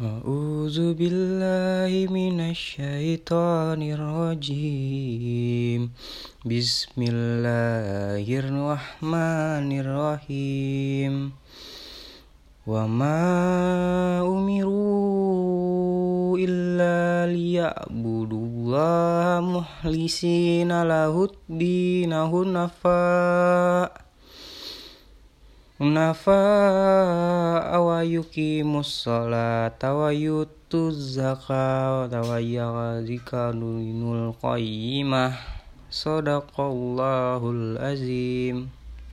أعوذ بالله من الشيطان الرجيم بسم الله الرحمن الرحيم وما أمروا إلا ليعبدوا الله مخلصين له الدين هنفاء Munafa awayuki musola tawayutu zaka tawayya zika nunul qayyimah Sadaqallahul azim